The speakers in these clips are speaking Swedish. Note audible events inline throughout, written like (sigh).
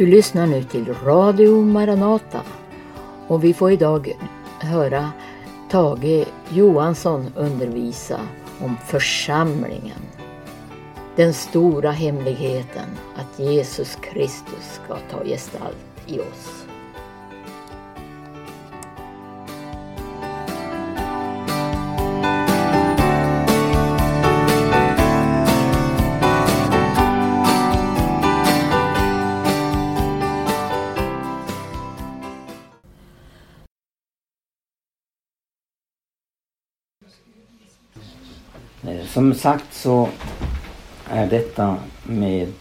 Du lyssnar nu till Radio Maranata och vi får idag höra Tage Johansson undervisa om församlingen. Den stora hemligheten att Jesus Kristus ska ta gestalt i oss. Som sagt så är detta med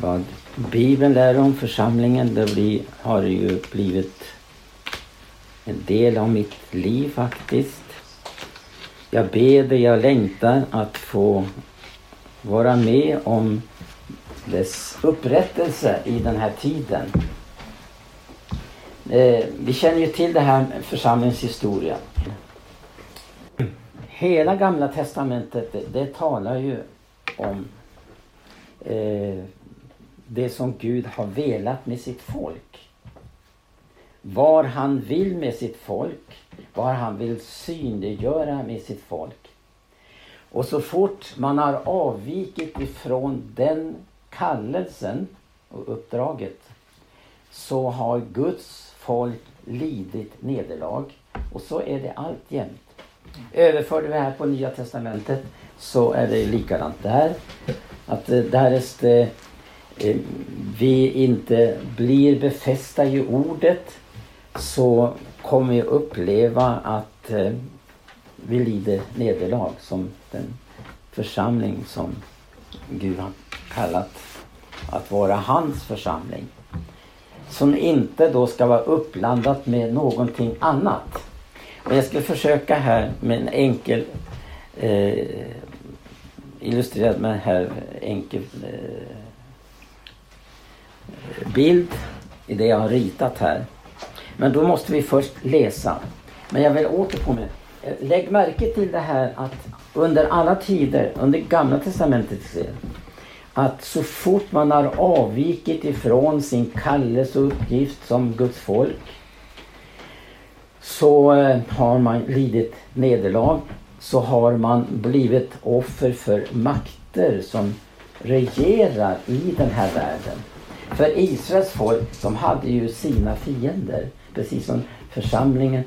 vad Bibeln lär om församlingen. Det blir, har ju blivit en del av mitt liv faktiskt. Jag ber jag längtar att få vara med om dess upprättelse i den här tiden. Eh, vi känner ju till det här med församlingens historia. Hela gamla testamentet det, det talar ju om eh, det som Gud har velat med sitt folk. Var han vill med sitt folk. Vad han vill synliggöra med sitt folk. Och så fort man har avvikit ifrån den kallelsen och uppdraget så har Guds folk lidit nederlag. Och så är det alltjämt. Överför du det här på Nya Testamentet så är det likadant där. Att eh, därest eh, vi inte blir befästa i ordet så kommer vi uppleva att eh, vi lider nederlag som den församling som Gud har kallat att vara hans församling. Som inte då ska vara uppblandat med någonting annat. Och jag ska försöka här med en enkel eh, illustrerad med här enkel eh, bild i det jag har ritat här. Men då måste vi först läsa. Men jag vill återkomma. Eh, lägg märke till det här att under alla tider, under gamla testamentet, att så fort man har avvikit ifrån sin kallelse och uppgift som Guds folk så eh, har man lidit nederlag. Så har man blivit offer för makter som regerar i den här världen. För Israels folk, de hade ju sina fiender. Precis som församlingen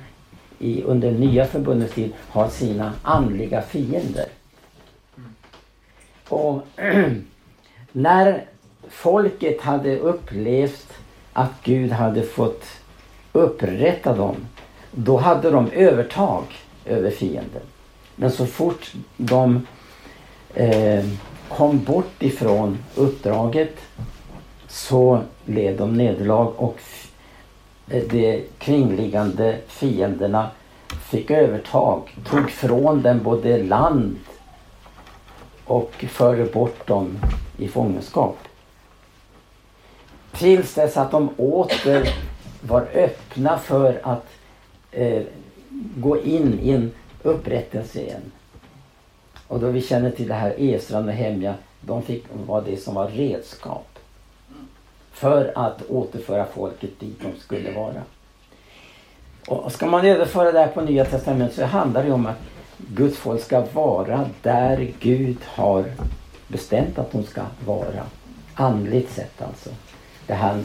i, under nya förbundets tid har sina andliga fiender. Och (clears throat) när folket hade upplevt att Gud hade fått upprätta dem då hade de övertag över fienden. Men så fort de eh, kom bort ifrån uppdraget så led de nederlag och eh, de kringliggande fienderna fick övertag, tog från dem både land och förde bort dem i fångenskap. Tills dess att de åter var öppna för att eh, gå in i en upprättelse igen. Och då vi känner till det här Esra och Hemja, de fick vara det som var redskap för att återföra folket dit de skulle vara. Och ska man överföra det här på Nya Testamentet så handlar det om att Guds folk ska vara där Gud har bestämt att de ska vara. Andligt sett alltså. Det här,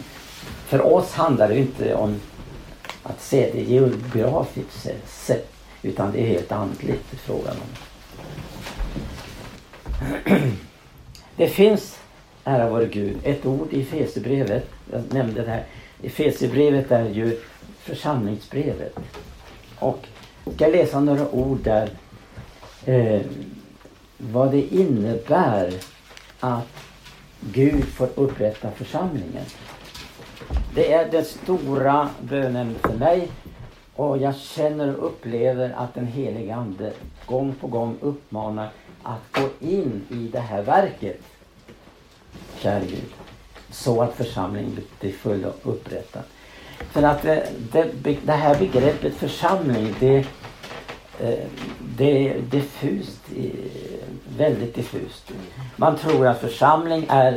för oss handlar det inte om att se det geografiskt sett utan det är helt andligt frågan om. (clears throat) Det finns, ära vare Gud, ett ord i Efesierbrevet. Jag nämnde det här. Efesierbrevet är ju församlingsbrevet. Och jag ska läsa några ord där. Eh, vad det innebär att Gud får upprätta församlingen. Det är den stora bönen för mig och jag känner och upplever att den helige Ande gång på gång uppmanar att gå in i det här verket. Kära Gud. Så att församlingen blir full och upprättad. För att eh, det, det, det här begreppet församling det, eh, det är diffust, väldigt diffust. Man tror att församling är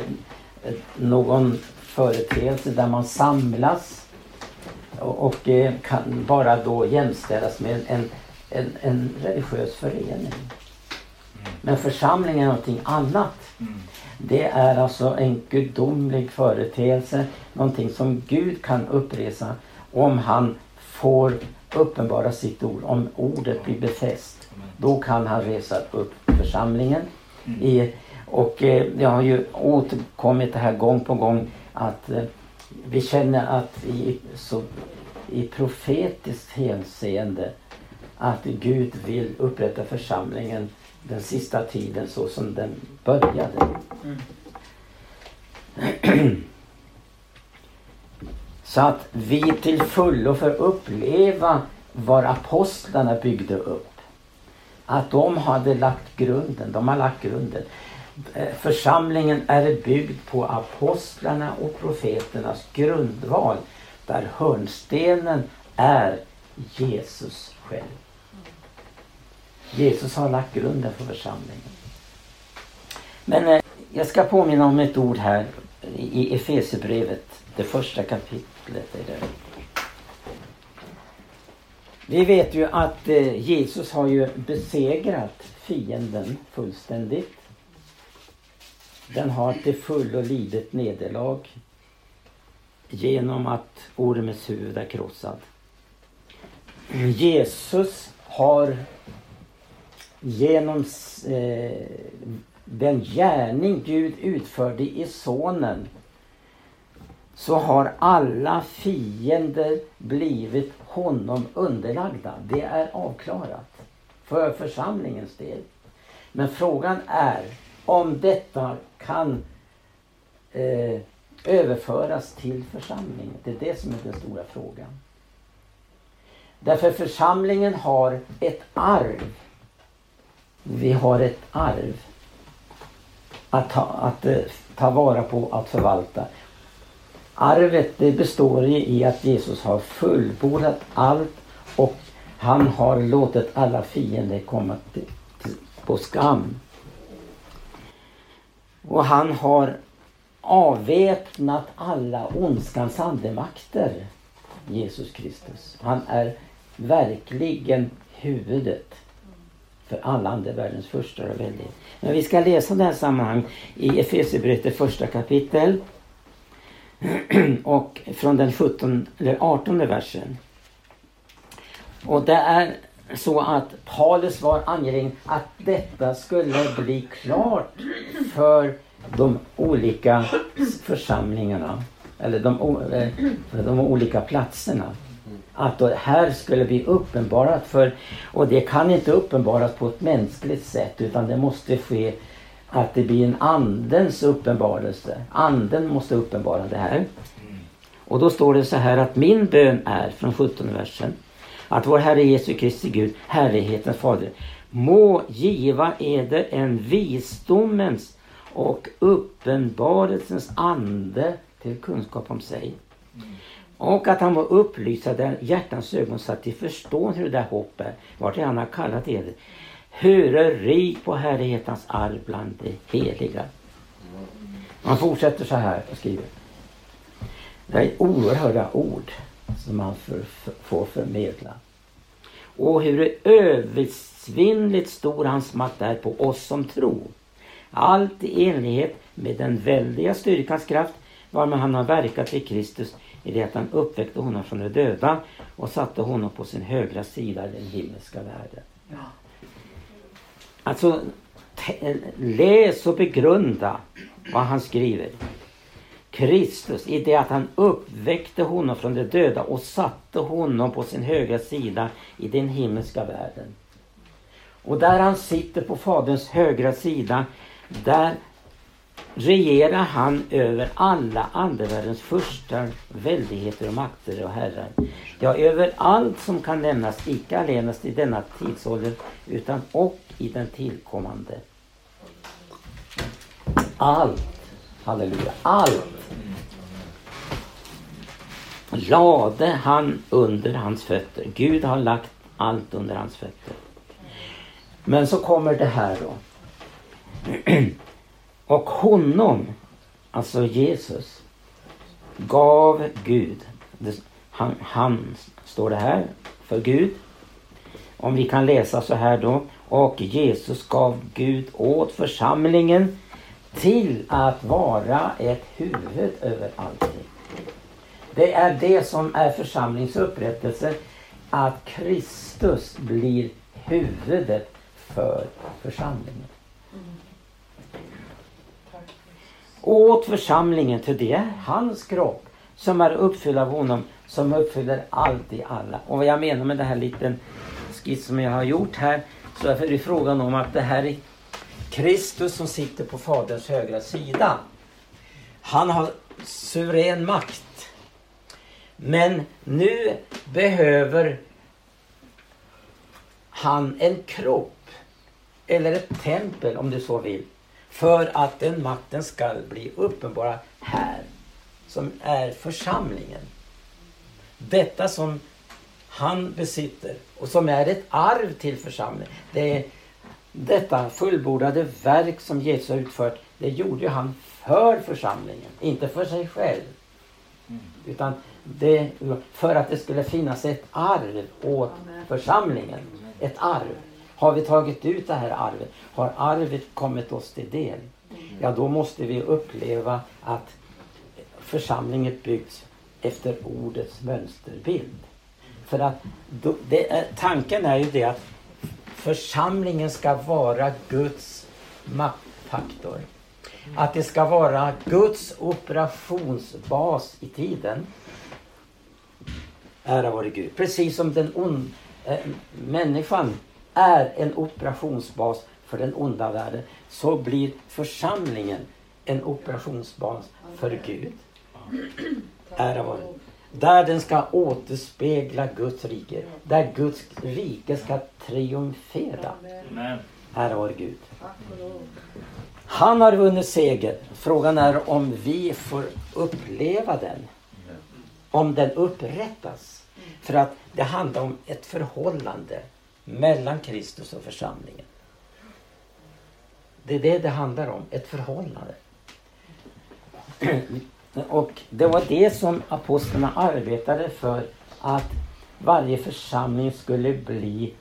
eh, någon företeelse där man samlas och, och eh, kan bara då jämställas med en, en, en religiös förening. Men församling är någonting annat. Det är alltså en gudomlig företeelse, någonting som Gud kan uppresa om han får uppenbara sitt ord, om ordet blir befäst. Då kan han resa upp församlingen. I, och eh, det har ju återkommit det här gång på gång att eh, vi känner att i, så, i profetiskt hänseende att Gud vill upprätta församlingen den sista tiden så som den började. Mm. så att vi till fullo får uppleva vad apostlarna byggde upp. Att de hade lagt grunden, de har lagt grunden. Eh, församlingen är byggd på apostlarna och profeternas grundval där hörnstenen är Jesus själv. Jesus har lagt grunden för församlingen. Men eh, jag ska påminna om ett ord här i Efesierbrevet, det första kapitlet. Är det. Vi vet ju att eh, Jesus har ju besegrat fienden fullständigt. Den har till fullo lidit nederlag genom att ormens huvud är krossad. Jesus har genom eh, den gärning Gud utförde i Sonen så har alla fiender blivit honom underlagda. Det är avklarat för församlingens del. Men frågan är om detta kan eh, överföras till församlingen. Det är det som är den stora frågan. Därför församlingen har ett arv vi har ett arv att ta, att eh, ta vara på, att förvalta. Arvet det består i att Jesus har fullbordat allt och han har låtit alla fiender komma till, till, på skam. Och han har avväpnat alla ondskans andemakter. Jesus Kristus. Han är verkligen huvudet för alla andevärldens första och väldigt. Men vi ska läsa det här sammanhang i Efesierbrevet första kapitel och från den 17 eller 18 versen. Och det är så att Paulus var angelägen att detta skulle bli klart för de olika församlingarna eller de, eh, för de olika platserna att det här skulle bli uppenbarat för, och det kan inte uppenbaras på ett mänskligt sätt utan det måste ske att det blir en andens uppenbarelse. Anden måste uppenbara det här. Och då står det så här att min bön är, från 17 versen, att vår Herre Jesu Kristi Gud, härlighetens fader, må giva eder en visdomens och uppenbarelsens ande till kunskap om sig och att han må upplysa den hjärtans ögon så att de förstår hur det där hopp är, vart han har kallat eder. Höre rik på härlighetens arv bland de heliga. Man fortsätter så här och skriver. Det är oerhörda ord som man för, för, får förmedla. Och hur översvinnligt stor hans makt är på oss som tror. Allt i enlighet med den väldiga styrkans kraft varmed han har verkat i Kristus i det att han uppväckte honom från de döda och satte honom på sin högra sida i den himmelska världen. Ja. Alltså, läs och begrunda vad han skriver. Kristus i det att han uppväckte honom från de döda och satte honom på sin högra sida i den himmelska världen. Och där han sitter på Faderns högra sida, där regerar han över alla andevärldens första väldigheter och makter och herrar. Ja, över allt som kan nämnas, icke allenast i denna tidsålder, utan och i den tillkommande. Allt, halleluja, allt lade han under hans fötter. Gud har lagt allt under hans fötter. Men så kommer det här då. (clears throat) Och honom, alltså Jesus, gav Gud, han, han står det här för Gud. Om vi kan läsa så här då. Och Jesus gav Gud åt församlingen till att vara ett huvud över allting. Det är det som är församlingens upprättelse. Att Kristus blir huvudet för församlingen. Åt församlingen, till det är hans kropp som är uppfylld av honom som uppfyller allt i alla. Och vad jag menar med den här liten skiss som jag har gjort här så är det frågan om att det här är Kristus som sitter på Faderns högra sida. Han har suverän makt. Men nu behöver han en kropp eller ett tempel om du så vill för att den makten ska bli uppenbara här som är församlingen. Detta som han besitter och som är ett arv till församlingen. Det är detta fullbordade verk som Jesus har utfört, det gjorde han för församlingen, inte för sig själv. Utan det, för att det skulle finnas ett arv åt församlingen. Ett arv. Har vi tagit ut det här arvet, har arvet kommit oss till del, ja då måste vi uppleva att församlingen byggts efter ordets mönsterbild. För att då, är, tanken är ju det att församlingen ska vara Guds maktfaktor. Att det ska vara Guds operationsbas i tiden. Ära vare Gud. Precis som den on, äh, eh, människan är en operationsbas för den onda världen så blir församlingen en operationsbas för Gud. Ära vare där den ska återspegla Guds rike. Där Guds rike ska triumfera. Ära vare Gud. Han har vunnit seger. Frågan är om vi får uppleva den. Om den upprättas. För att det handlar om ett förhållande mellan Kristus och församlingen. Det är det det handlar om, ett förhållande. Och det var det som apostlarna arbetade för att varje församling skulle bli,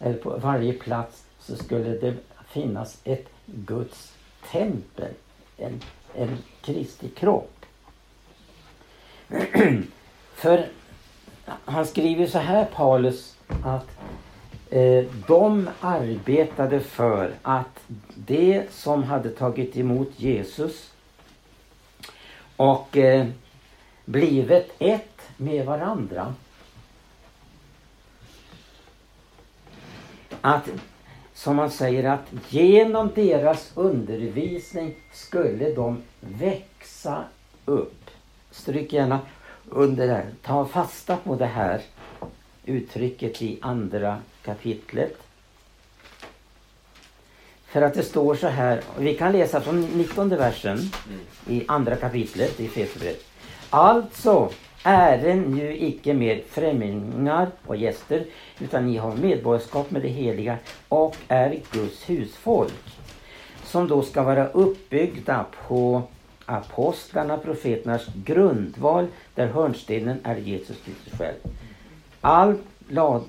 eller på varje plats så skulle det finnas ett Guds tempel, en, en Kristi kropp. (clears throat) för han skriver så här Paulus att eh, de arbetade för att det som hade tagit emot Jesus och eh, blivit ett med varandra. Att, som man säger, att genom deras undervisning skulle de växa upp. Stryk gärna under det här. Ta fasta på det här uttrycket i andra kapitlet. För att det står så här, vi kan läsa från 19 versen i andra kapitlet i Efesierbrevet. Alltså är nu icke mer främlingar och gäster, utan ni har medborgarskap med det heliga och är Guds husfolk. Som då ska vara uppbyggda på apostlarna, profeternas grundval, där hörnstenen är Jesus Kristus själv. Allt lad,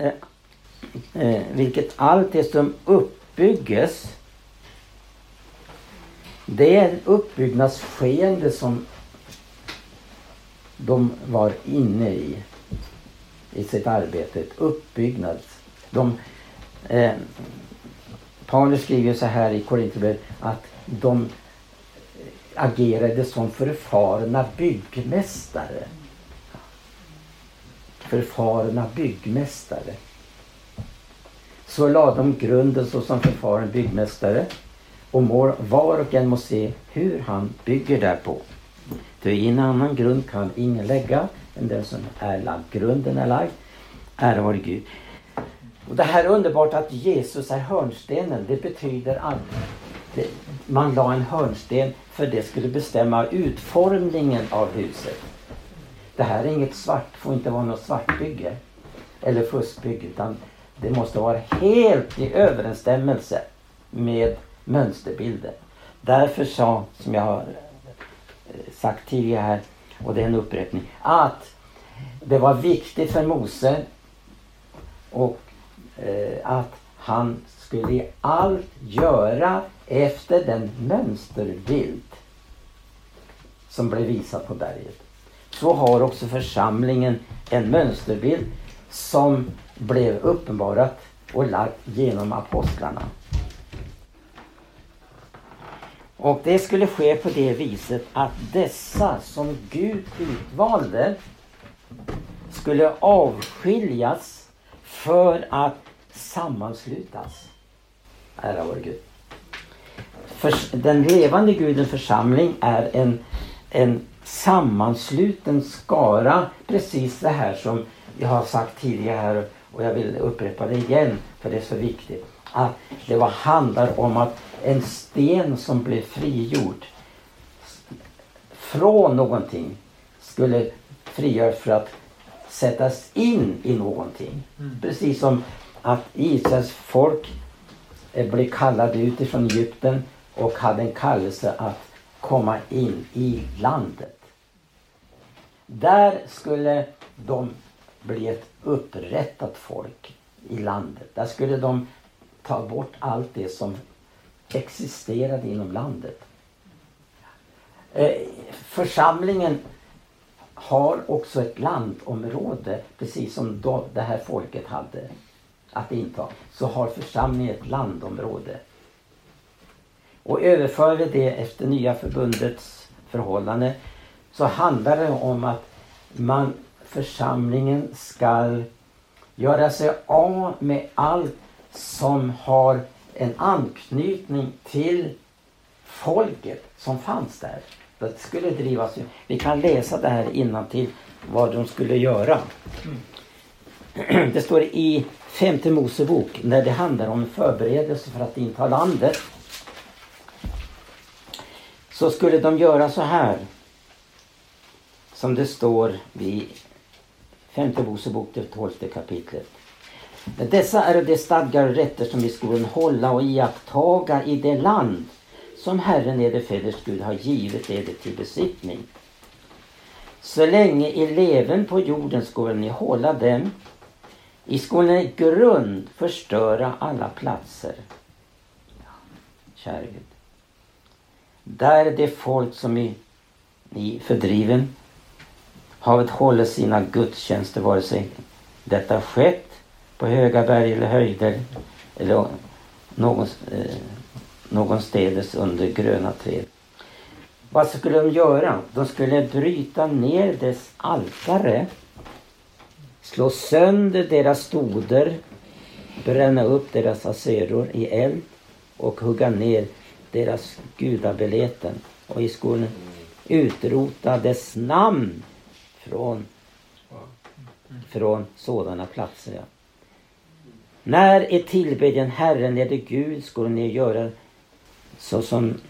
eh, eh, vilket allt det som upp uppbygges det är ett uppbyggnadsskeende som de var inne i i sitt arbete. Ett uppbyggnad. De, eh, Paulus skriver så här i Korinthierbrevet att de agerade som förfarna byggmästare. Förfarna byggmästare så lade de grunden såsom förfaren byggmästare och må, var och en må se hur han bygger därpå. Ty i en annan grund kan ingen lägga än den som är lagd. Grunden är lagd. Ära vare Gud. Och det här är underbart att Jesus är hörnstenen. Det betyder att man la en hörnsten för det skulle bestämma utformningen av huset. Det här är inget svart, får inte vara något svartbygge eller fuskbygge utan det måste vara helt i överensstämmelse med mönsterbilden. Därför sa, som jag har eh, sagt tidigare här, och det är en upprepning, att det var viktigt för Mose och eh, att han skulle i allt göra efter den mönsterbild som blev visad på berget. Så har också församlingen en mönsterbild som blev uppenbarat och lagt genom apostlarna. Och det skulle ske på det viset att dessa som Gud utvalde skulle avskiljas för att sammanslutas. Ära vår Gud. För, den levande Gudens församling är en, en sammansluten skara. Precis det här som jag har sagt tidigare här och jag vill upprepa det igen för det är så viktigt. Att det var, handlar om att en sten som blev frigjord från någonting skulle frigöras för att sättas in i någonting. Mm. Precis som att Israels folk eh, blev kallade utifrån Egypten och hade en kallelse att komma in i landet. Där skulle de bli ett upprättat folk i landet. Där skulle de ta bort allt det som existerade inom landet. Eh, församlingen har också ett landområde, precis som det här folket hade att inta, så har församlingen ett landområde. Och överför vi det efter nya förbundets förhållande så handlar det om att man, församlingen ska göra sig av med allt som har en anknytning till folket som fanns där. Det skulle drivas. Vi kan läsa det här till vad de skulle göra. Det står i femte Mosebok när det handlar om förberedelse för att inta landet. Så skulle de göra så här. Som det står i femte Mosebok, det tolfte kapitlet. Dessa är de stadgar och rätter som vi skolen hålla och iakttaga i det land som Herren eder fäders Gud har givit eder till besittning. Så länge i leven på jorden skulle ni hålla dem. I skulle ni grund förstöra alla platser. Kära Gud. Där det folk som i, i fördriven havet håller sina gudstjänster vare sig detta skett på höga berg eller höjder eller någon, eh, någonstädes under gröna träd. Vad skulle de göra? De skulle bryta ner dess altare, slå sönder deras stoder, bränna upp deras aseror i eld och hugga ner deras gudabeleten och i skolan utrota dess namn från, från sådana platser. Ja. När är tillbedjan Herren är det Gud skulle ni göra så som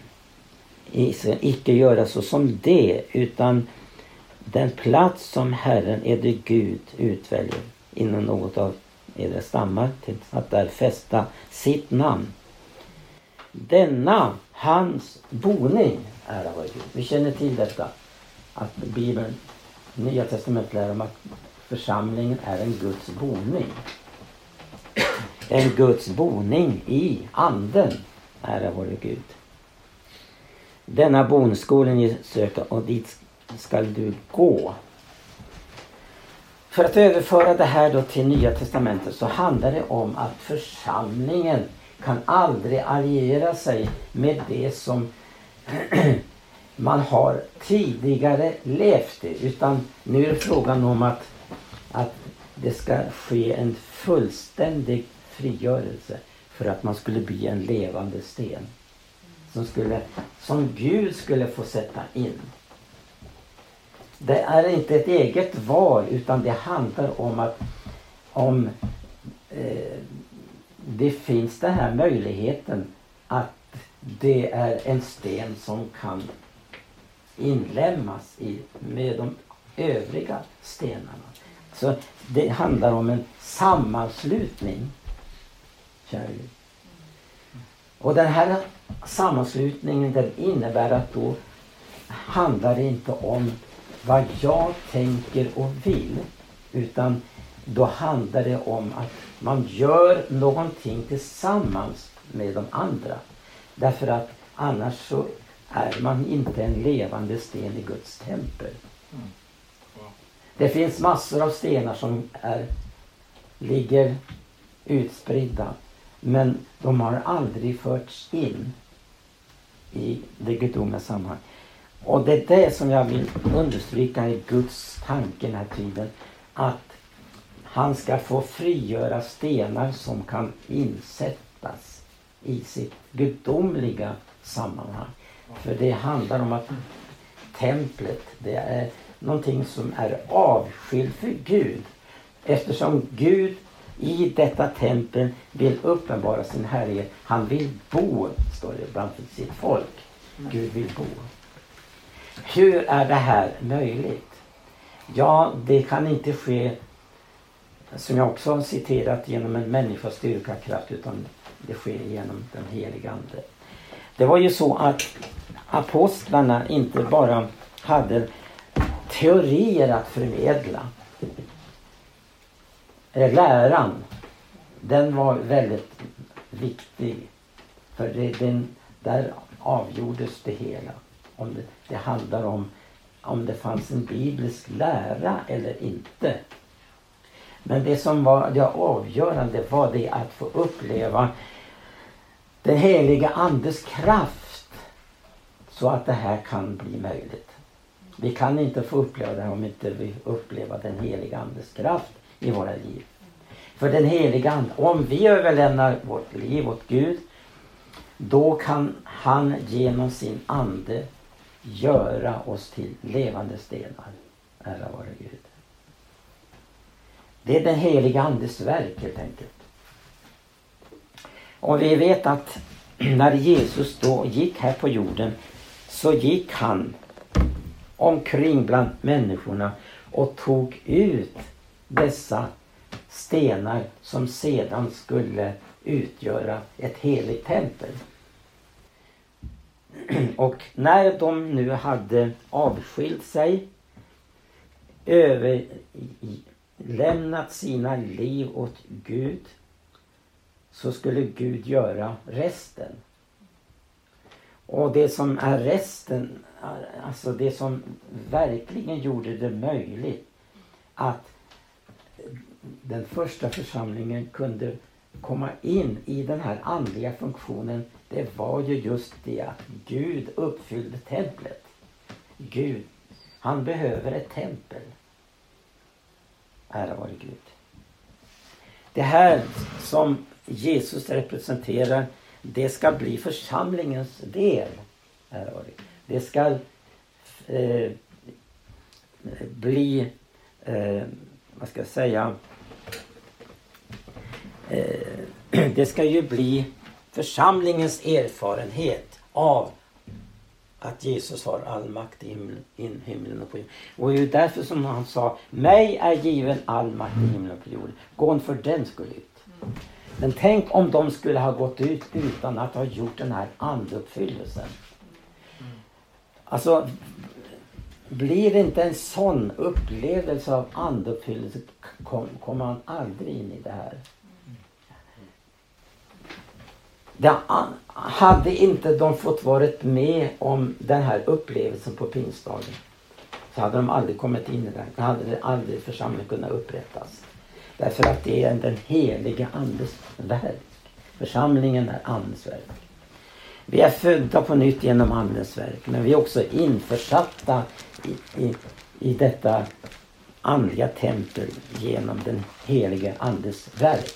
icke göra så som det utan den plats som Herren är det Gud utväljer inom något av era stammar till att där fästa sitt namn. Denna hans boning, ära vare Gud. Vi känner till detta att Bibeln, Nya testamentet lär om att församlingen är en Guds boning en Guds boning i anden. Ära vare Gud. Denna bonskolen söka och dit skall du gå. För att överföra det här då till Nya Testamentet så handlar det om att församlingen kan aldrig alliera sig med det som (clears throat) man har tidigare levt i. Utan nu är det frågan om att, att det ska ske en fullständig frigörelse för att man skulle bli en levande sten. Som, skulle, som Gud skulle få sätta in. Det är inte ett eget val utan det handlar om att om eh, det finns den här möjligheten att det är en sten som kan inlemmas i, med de övriga stenarna. Så det handlar om en sammanslutning kärlek. Och den här sammanslutningen den innebär att då handlar det inte om vad jag tänker och vill. Utan då handlar det om att man gör någonting tillsammans med de andra. Därför att annars så är man inte en levande sten i Guds tempel. Det finns massor av stenar som är, ligger utspridda men de har aldrig förts in i det gudomliga sammanhanget. Och det är det som jag vill understryka i Guds tanke den här tiden. Att han ska få frigöra stenar som kan insättas i sitt gudomliga sammanhang. För det handlar om att templet, det är någonting som är avskilt för Gud. Eftersom Gud i detta tempel vill uppenbara sin härlighet. Han vill bo, står det bland sitt folk. Gud vill bo. Hur är det här möjligt? Ja, det kan inte ske som jag också har citerat genom en människas styrka och kraft utan det sker genom den heliga Ande. Det var ju så att apostlarna inte bara hade teorier att förmedla. Läran, den var väldigt viktig. För det, den, där avgjordes det hela. Om det, det handlar om om det fanns en biblisk lära eller inte. Men det som var det avgörande var det att få uppleva den heliga Andes kraft så att det här kan bli möjligt. Vi kan inte få uppleva det här om inte vi upplever den heliga Andes kraft i våra liv. För den heliga Ande, om vi överlämnar vårt liv åt Gud då kan han genom sin Ande göra oss till levande stenar. Ära vare Gud. Det är den heliga Andes verk helt enkelt. Och vi vet att (clears throat) när Jesus då gick här på jorden så gick han omkring bland människorna och tog ut dessa stenar som sedan skulle utgöra ett heligt tempel. (clears throat) Och när de nu hade avskilt sig, överlämnat sina liv åt Gud, så skulle Gud göra resten. Och det som är resten, alltså det som verkligen gjorde det möjligt att den första församlingen kunde komma in i den här andliga funktionen det var ju just det att Gud uppfyllde templet. Gud, han behöver ett tempel. Ära vare Gud. Det här som Jesus representerar, det ska bli församlingens del. Det ska eh, bli, eh, vad ska jag säga, eh, (clears throat) det ska ju bli församlingens erfarenhet av att Jesus har all makt i himlen, in himlen och på jorden. Och det är därför som han sa, mig är given all makt i himlen och på jorden. Gå för den skull ut. Mm. Men tänk om de skulle ha gått ut utan att ha gjort den här anduppfyllelsen. Alltså, blir det inte en sån upplevelse av anduppfyllelse kommer man aldrig in i det här. Det, hade inte de fått varit med om den här upplevelsen på pingstdagen så hade de aldrig kommit in i det. Då hade aldrig församlingen kunnat upprättas. Därför att det är den heliga Andes verk. Församlingen är Andens verk. Vi är födda på nytt genom Andens verk men vi är också införsatta i, i, i detta andliga tempel genom den heliga Andes verk.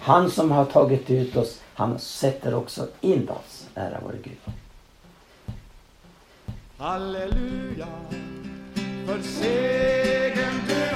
Han som har tagit ut oss han sätter också in oss. Ära vår Gud. Halleluja, för segern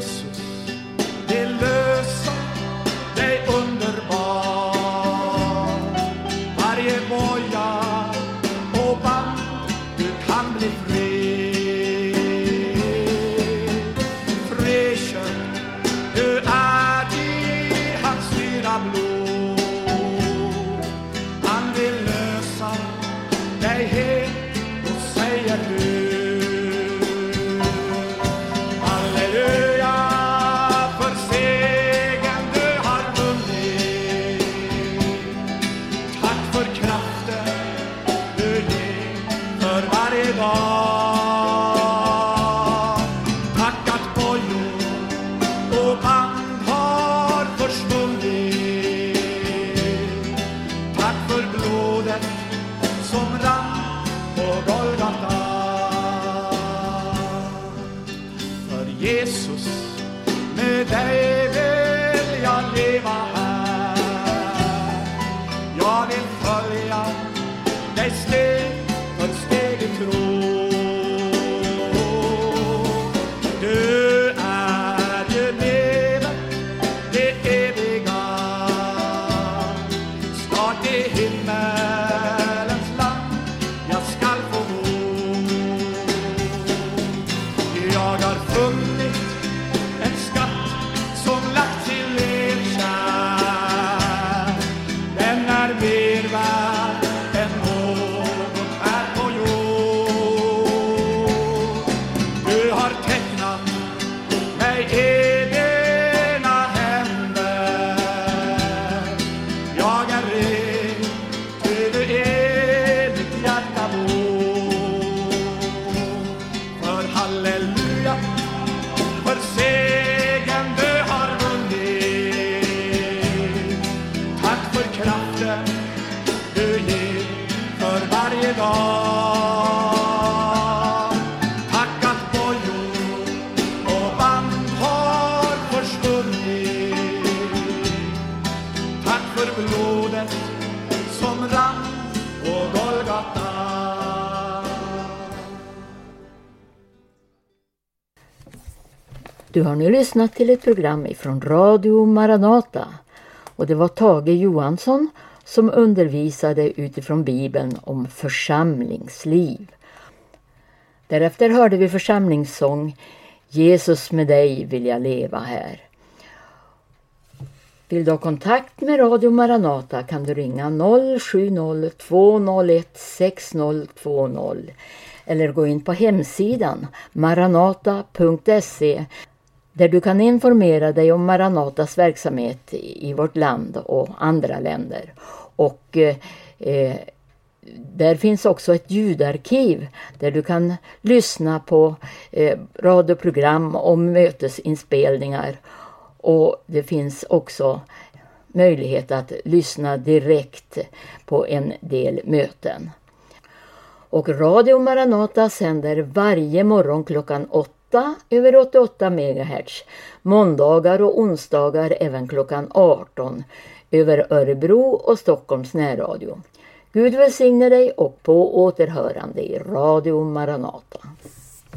this Du har nu lyssnat till ett program ifrån Radio Maranata och det var Tage Johansson som undervisade utifrån Bibeln om församlingsliv. Därefter hörde vi församlingssång Jesus med dig vill jag leva här. Vill du ha kontakt med Radio Maranata kan du ringa 070-201 6020 eller gå in på hemsidan maranata.se där du kan informera dig om Maranatas verksamhet i vårt land och andra länder. Och eh, eh, där finns också ett ljudarkiv där du kan lyssna på eh, radioprogram och mötesinspelningar. Och det finns också möjlighet att lyssna direkt på en del möten. Och Radio Maranata sänder varje morgon klockan 8 över 88 MHz. Måndagar och onsdagar även klockan 18 över Örebro och Stockholms närradio. Gud välsigne dig och på återhörande i Radio Maranata.